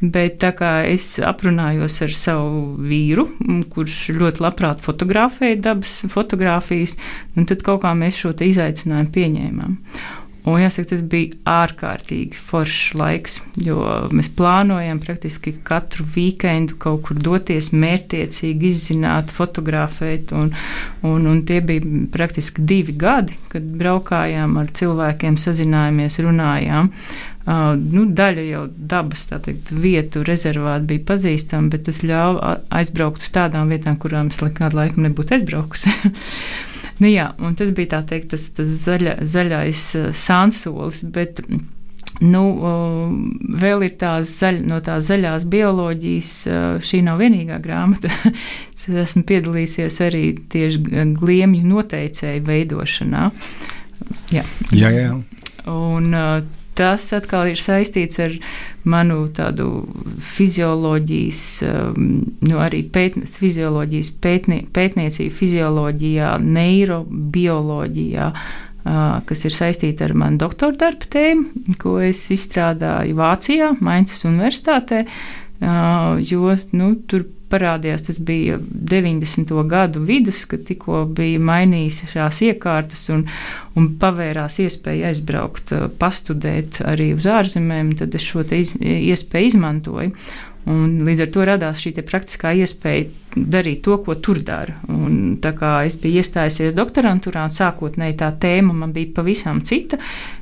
Bet tā kā es aprunājos ar savu vīru, kurš ļoti labprāt fotografēja dabas fotografijas, tad kaut kā mēs šo izaicinājumu pieņēmām. Un jāsaka, tas bija ārkārtīgi foršs laiks, jo mēs plānojam praktiski katru weekendu kaut kur doties, mērķiecīgi izzināt, fotografēt. Un, un, un tie bija praktiski divi gadi, kad braukājām ar cilvēkiem, sazinājāmies, runājām. Uh, nu, daļa jau dabas teikt, vietu rezervāti bija pazīstama, bet tas ļāva aizbraukt uz tādām vietām, kurām es nekādu laiku nebūtu aizbraukusi. nu, jā, tas bija teikt, tas, tas zaļa, zaļais sānsolis. Bet, Nu, vēl ir tā zaļ, no tās zaļās bioloģijas, šī nav vienīgā grāmata. es esmu piedalījies arī tieši gliemju noteicēju veidošanā. Jā, jā. jā. Un, tas atkal ir saistīts ar manu tādu fizioloģijas, nu, arī pētnes, fizioloģijas pētnie, pētniecību fizioloģijā, neirobioloģijā kas ir saistīta ar manu doktora darba tēmu, ko es izstrādāju Vācijā, Mainzas Universitātē. Jo nu, tur parādījās, tas bija 90. gadu vidus, kad tikko bija mainījis šās iekārtas un, un pavērās iespēja aizbraukt, pastudēt arī uz ārzemēm, tad es šo iz, iespēju izmantoju. Un līdz ar to radās šī praktiskā iespēja darīt to, ko tur dara. Un, es biju iestājusies doktorantūrā, un sākotnēji tā tēma man bija pavisam cita,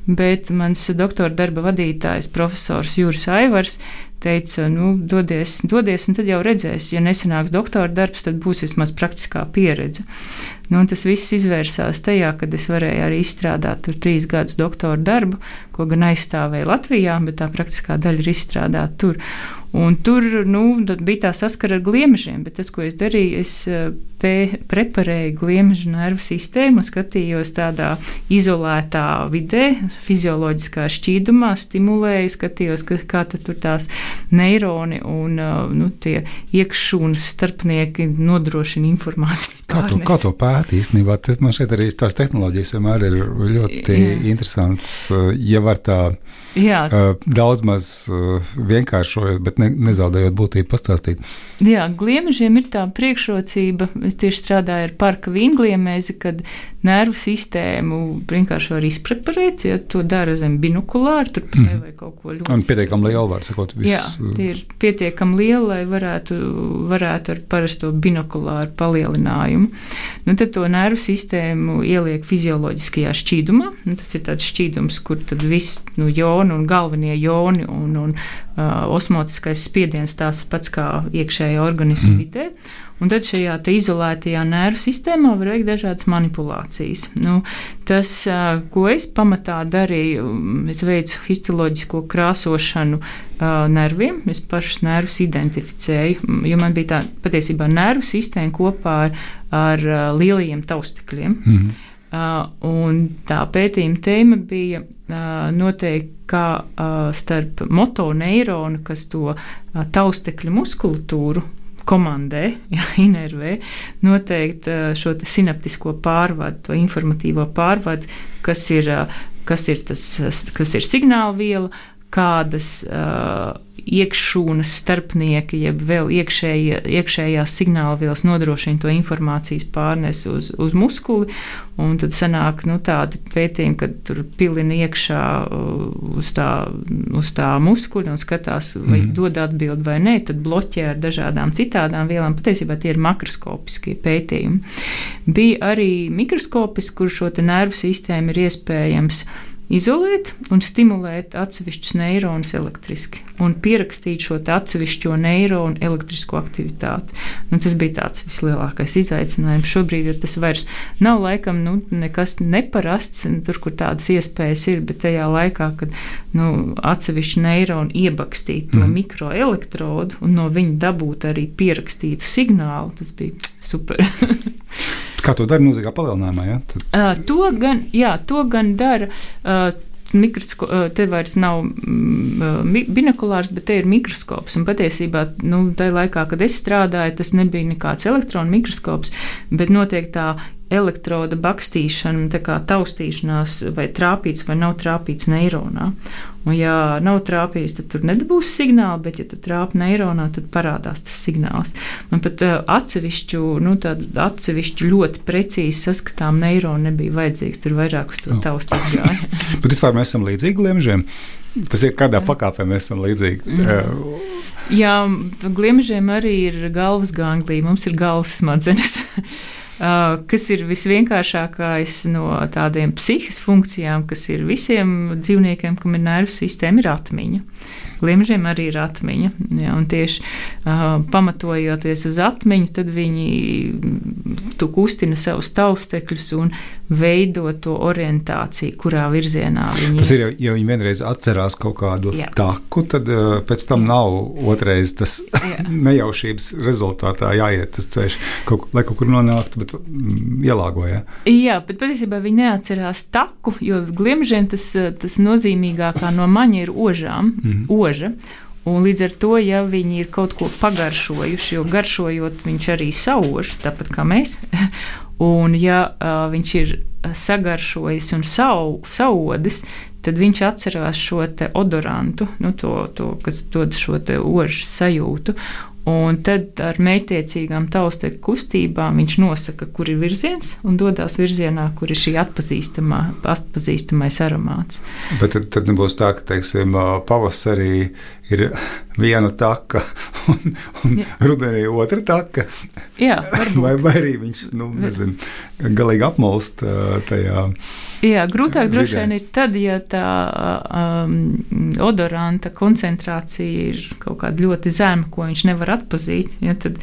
bet mans doktora darba vadītājs, profesors Juris Aivars, teica, nu, dodies, dodies, un tad jau redzēs, ja nesanāks doktora darbs, tad būs vismaz praktiskā pieredze. Nu, tas viss izvērsās tajā, kad es varēju arī izstrādāt tur trīs gadus doktora darbu, ko gan aizstāvēju Latvijā, bet tā praktiskā daļa ir izstrādāta tur. Un tur nu, bija tā saskara ar gliemežiem, bet tas, ko es darīju, es eh, preparēju gliemežu nervu sistēmu, skatījos tādā izolētā vidē, fizioloģiskā šķīdumā, stimulēju, skatījos, ka, kā tur tās neironi un eh, nu, tie iekšūnas starpnieki nodrošina informācijas. Kā to, kā to pētīt īstenībā? Man šeit arī tās tehnoloģijas vienmēr ir ļoti Jā. interesants, eh, ja var tā Jā. daudz maz vienkāršojot, bet ne, nezaudējot būtību, pastāstīt. Jā, gliemežiem ir tā priekšrocība. Es tieši strādāju ar parka vīngliemēzi, kad nervu sistēmu vienkārši var izpreparēt, ja to dara zem binokulāra, tur mm. nevajag kaut ko ļoti. Un pietiekami liela, var sakot, viss. Jā, tie ir pietiekami liela, lai varētu, varētu ar parasto binokulāru palielinājumu. Nu, tad to nervu sistēmu ieliek fizioloģiskajā šķīdumā. Nu, tas ir tāds šķīdums, kur tad viss nu, joni un galvenie joni un, un uh, osmotiskais spiediens tās pats kā iekšējā organisma mm. vidē. Un tad šajā izolētajā nervu sistēmā var veikt dažādas manipulācijas. Nu, tas, ko es pamatā darīju, es veicu histoloģisko krāsošanu nerviem. Es pašus nervus identificēju, jo man bija tā patiesībā nervu sistēma kopā ar, ar lielajiem taustekļiem. Mm -hmm. Uh, tā pētījuma tēma bija uh, noteikti, kā uh, starp motoneironu, kas to uh, taustekļu muskulatūru komandē, ja, inervē, noteikti uh, šo sinaptisko pārvadu, to informatīvo pārvadu, kas ir, uh, kas ir, tas, kas ir signāla viela, kādas uh, iekšūnas starpnieki, jeb vēl iekšējie, iekšējās signāla vielas nodrošina to informācijas pārnesi uz, uz muskuli. Un tad sanāk nu, tādi pētījumi, kad tur pilina iekšā uh, uz tā, uz tā muskuļa un skatās, vai mm. dod atbildi vai nē, tad bloķē ar dažādām citādām vielām. Patiesībā tie ir makroskopiskie pētījumi. Bija arī mikroskopiski, kur šo nervu sistēmu ir iespējams izolēt un stimulēt atsevišķus neironus elektriski un pierakstīt šo atsevišķo neironu elektrisko aktivitāti. Nu, tas bija tāds vislielākais izaicinājums. Šobrīd tas vairs nav laikam nu, nekas neparasts, tur, kur tādas iespējas ir, bet tajā laikā, kad nu, atsevišķi neironi iebakstīt to mm. mikroelektrodu un no viņa dabūt arī pierakstītu signālu, tas bija super. Kā to dara mūzikā palielinājumā? Ja? Tad... Uh, to, gan, jā, to gan dara. Uh, mikrosko, te vairs nav binokulārs, bet te ir mikroskops. Un patiesībā, nu, tajā laikā, kad es strādāju, tas nebija nekāds elektronu mikroskops, bet notiek tā elektroda bakstīšana, tā kā taustīšanās, vai trāpīts vai nav trāpīts neironā. Un, ja nav trāpījis, tad tur nebūs signāla, bet, ja tu trāpi neironā, tad parādās tas signāls. Man pat uh, atsevišķu, nu, atsevišķu ļoti precīzi saskatām neironu nebija vajadzīgs. Tur vairāk uz to taustas gāja. bet vispār mēs esam līdzīgi gliemžiem. Tas ir kādā pakāpē mēs esam līdzīgi. Mm. Jā, gliemežiem arī ir galvas ganglī, mums ir galvas smadzenes. kas ir visvienkāršākais no tādiem psihiskiem funkcijām, kas ir visiem dzīvniekiem, kam ir nervu sistēma, ir atmiņa. Glimžiem arī ir atmiņa. Ja, tieši uh, pamatojoties uz atmiņu, tad viņi tu kustina savus taustekļus un veido to orientāciju, kurā virzienā viņi ir. Tas ir, ja viņi vienreiz atcerās kaut kādu Jā. taku, tad uh, pēc tam nav otrais tas nejaušības rezultātā jāiet tas ceļš, kaut, lai kaut kur nonāktu, bet mm, ielāgoja. Jā, bet patiesībā viņi neatcerās taku, jo glimžiem tas, tas nozīmīgākā no maņa ir ožām. Mm. Ož spoža. Un līdz ar to, ja viņi ir kaut ko pagaršojuši, jo garšojot, viņš arī sauž, tāpat kā mēs, un ja uh, viņš ir sagaršojis un sau, saudis, tad viņš atcerās šo odorantu, nu, to, to, kas dod šo ožu sajūtu. Un tad ar mētiecīgām taustekļu kustībām viņš nosaka, kur ir virziens un dodas virzienā, kur ir šī atpazīstamā, atpazīstamais aromāts. Bet tad, tad nebūs tā, ka teiksim, pavasarī ir viena taka un, un Jā. rudenī otra taka. Jā, vai, vai arī viņš nu, nezin, galīgi apmalst tajā. Jā, grūtāk droši vien ir tad, ja tā um, odoranta koncentrācija ir kaut kāda ļoti zema, ko viņš nevar atpazīt. Ja, tad,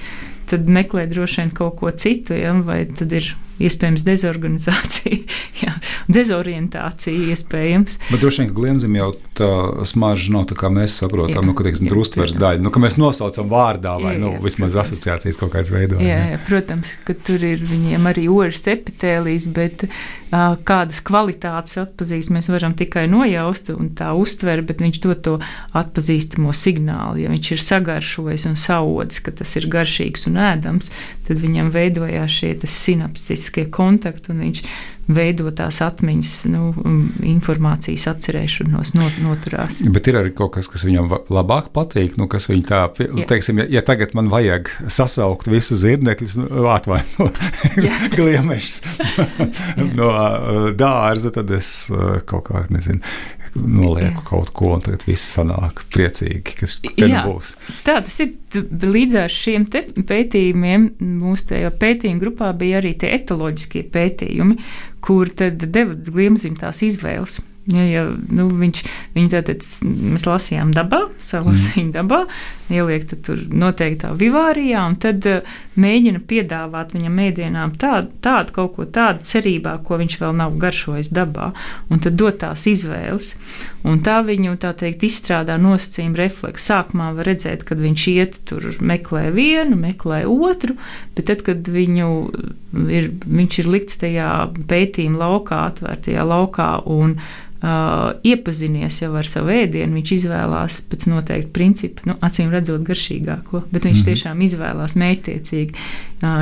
tad meklē droši vien kaut ko citu, ja, vai tad ir iespējams dezorganizācija, jā, dezorientācija iespējams. Bet droši vien, ka gliemzim jau tā smarža nav tā, kā mēs saprotam, jā, nu, ka teiksim, drustvers daļa, nu, ka mēs nosaucam vārdā vai, jā, nu, jā, vismaz protams. asociācijas kaut kāds veidojums. Jā, jā, protams, ka tur ir viņiem arī ožas epitēlijas, bet uh, kādas kvalitātes atpazīst, mēs varam tikai nojaust un tā uztver, bet viņš dod to atpazīstamo signālu. Ja viņš ir sagaršojis un saodis, ka tas ir garšīgs un ēdams, tad viņam veidojās šie sinapsis fiziskie kontakti, un viņš veido tās atmiņas, nu, informācijas atcerēšanos, not, noturās. Bet ir arī kaut kas, kas viņam labāk patīk, nu, kas viņa tā, Jā. teiksim, ja, ja tagad man vajag sasaukt visus zirnekļus, nu, atvaino, gliemešus no dārza, tad es kaut kā, nezinu, nolieku kaut ko, un tad viss sanāk priecīgi, kas Jā, būs. Tā tas ir. Līdz ar šiem pētījumiem mūsu pētījuma grupā bija arī tie etoloģiskie pētījumi, kur tad deva gliemzim tās izvēles. Ja, ja, nu, viņš, viņš tātad, mēs lasījām dabā, salasījām mm. dabā, ieliek tur noteiktā vivārijā, un tad uh, mēģina piedāvāt viņam mēdienām tādu, tādu kaut ko tādu cerībā, ko viņš vēl nav garšojis dabā, un tad dot tās izvēles. Un tā viņu, tā teikt, izstrādā nosacījuma refleksu. Sākumā var redzēt, kad viņš iet tur meklē vienu, meklē otru, bet tad, kad viņu ir, viņš ir likts tajā pētījuma laukā, atvērtajā laukā, un uh, iepazinies jau ar savu ēdienu, viņš izvēlās pēc noteikta principa, nu, acīm redzot, garšīgāko, bet viņš mm -hmm. tiešām izvēlās mētiecīgi.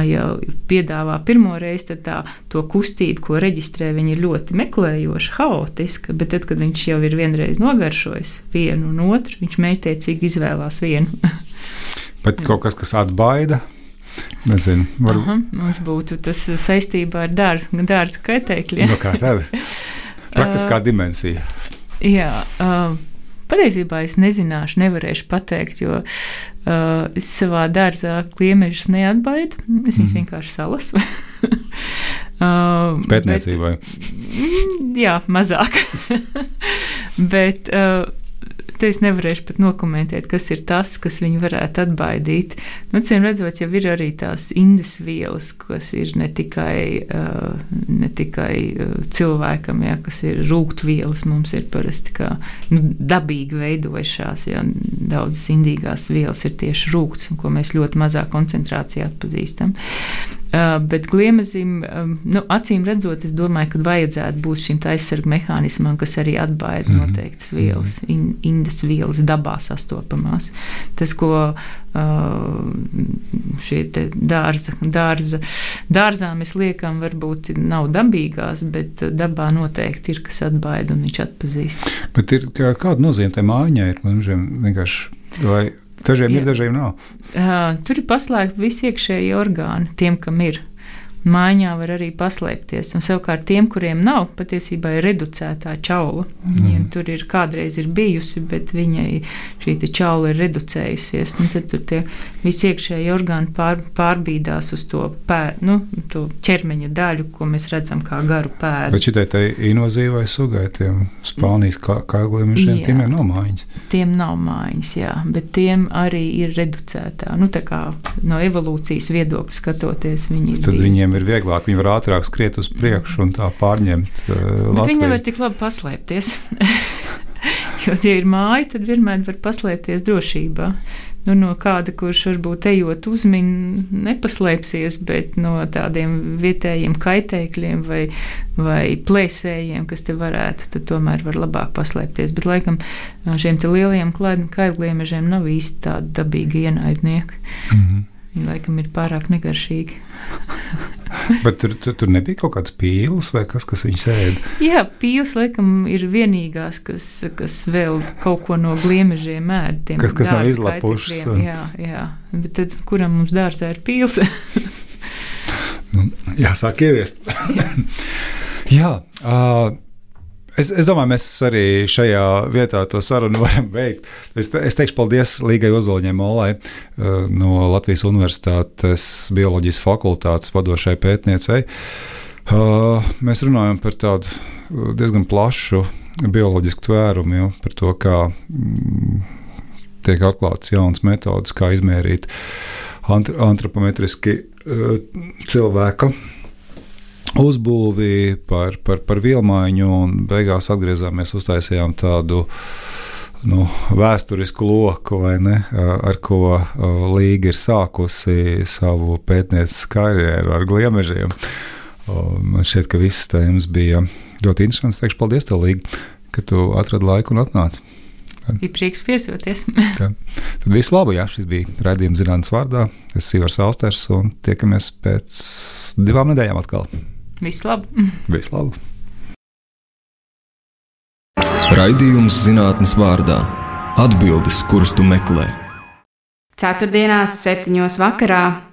Ja piedāvā pirmo reizi, tad tā, to kustību, ko reģistrē, viņa ir ļoti meklējoša, haotiska, bet tad, kad viņš jau ir vienreiz nogaršojis vienu un otru, viņš mētiecīgi izvēlās vienu. Bet kaut kas, kas atbaida, Nezinu, varbūt. Aha, mums būtu tas saistībā ar dārza dārz kaitēkļiem. No nu, kā tāda? Praktiskā dimensija. Jā. Uh, Patiesībā es nezināšu, nevarēšu pateikt, jo uh, es savā dārzā kliemešus neatbaidu. Es viņus mm. vienkārši salasu. uh, Pētniecībai. Bet, jā, mazāk. bet uh, Te es nevarēšu pat nokomentēt, kas ir tas, kas viņu varētu atbaidīt. Nu, Ciem redzot, jau ir arī tās indes vielas, kas ir ne tikai, uh, ne tikai uh, cilvēkam, ja, kas ir rūktvielas, mums ir parasti kā nu, dabīgi veidojušās, ja daudzas indīgās vielas ir tieši rūkts, un ko mēs ļoti mazā koncentrācijā atpazīstam. Uh, bet gliemezim, um, nu, acīm redzot, es domāju, ka vajadzētu būt šim aizsargu mehānismam, kas arī atbaida mm -hmm. noteiktas vielas, mhm. in, indas vielas dabā sastopamās. Tas, ko šie dārza, dārza, dārzā mēs liekam, varbūt nav dabīgās, bet dabā noteikti ir, kas atbaida un viņš atpazīst. Bet ir, kā, kāda nozīme tai mājiņai ir? Vienkārši, vai Dažiem ir, dažiem nav. Uh, tur ir paslēgti visi iekšējie orgāni, tiem, kam ir. Mājā var arī paslēpties. Un savukārt tiem, kuriem nav, patiesībā ir reducētā čaula. Viņiem mm. tur ir kādreiz ir bijusi, bet viņai šī čaula ir reducējusies. Nu, tad tur tie visi iekšēji orgāni pār, pārbīdās uz to, pēr, nu, to ķermeņa daļu, ko mēs redzam kā garu pēdu. Bet šitai tai invazīvai sugai, tiem Spānijas kāgliem, šiem tiem nav mājiņas. Tiem nav mājiņas, jā, bet tiem arī ir reducētā. Nu, tā kā no evolūcijas viedokļa skatoties, viņi ir. Tad viņiem ir vieglāk, viņi var ātrāk skriet uz priekšu un tā pārņemt. Uh, viņi nevar tik labi paslēpties. jo, ja ir māja, tad vienmēr var paslēpties drošībā nu, no kāda, kurš varbūt ejot uzmin, nepaslēpsies, bet no tādiem vietējiem kaitēkļiem vai, vai plēsējiem, kas te varētu, tad tomēr var labāk paslēpties. Bet laikam šiem lielajiem kailgliemežiem nav īsti tādi dabīgi ienaidnieki. Mm -hmm. Viņi laikam ir pārāk negaršīgi. Bet tur, tur, tur nebija kaut kāds pīls vai kas, kas viņu sēž. Jā, pīls laikam ir vienīgās, kas, kas vēl kaut ko no gliemežiem ēd. Kas, kas nav izlapušas. Jā, jā, bet tad kuram mums dārzā ir pīls? nu, jāsāk ieviest. jā. jā uh, Es, es domāju, mēs arī šajā vietā to sarunu varam beigt. Es, es teikšu paldies Līgai Ozoliņai Molai eh, no Latvijas Universitātes bioloģijas fakultātes vadošai pētniecei. Eh, mēs runājam par tādu eh, diezgan plašu bioloģisku tvērumu, jo, par to, kā mm, tiek atklātas jaunas metodas, kā izmērīt antropometriski cilvēka uzbūvi, par, par, par vielmaiņu, un beigās atgriezāmies, uztaisījām tādu nu, vēsturisku loku, ne, ar ko Līga ir sākusi savu pētniecisku karjeru ar gliemežiem. Man šķiet, ka visas tēmas bija ļoti interesantas. Teikšu paldies, tev, Līga, ka tu atradi laiku un atnāci. Bija prieks viesoties. Tad viss labi, jā, šis bija raidījums zinātnes vārdā. Es esmu Ivars Austers un tiekamies pēc divām nedēļām atkal. Visu labu. Raidījums zinātnes vārdā - atbildes, kuras tu meklē. Ceturtdienās, septiņos vakarā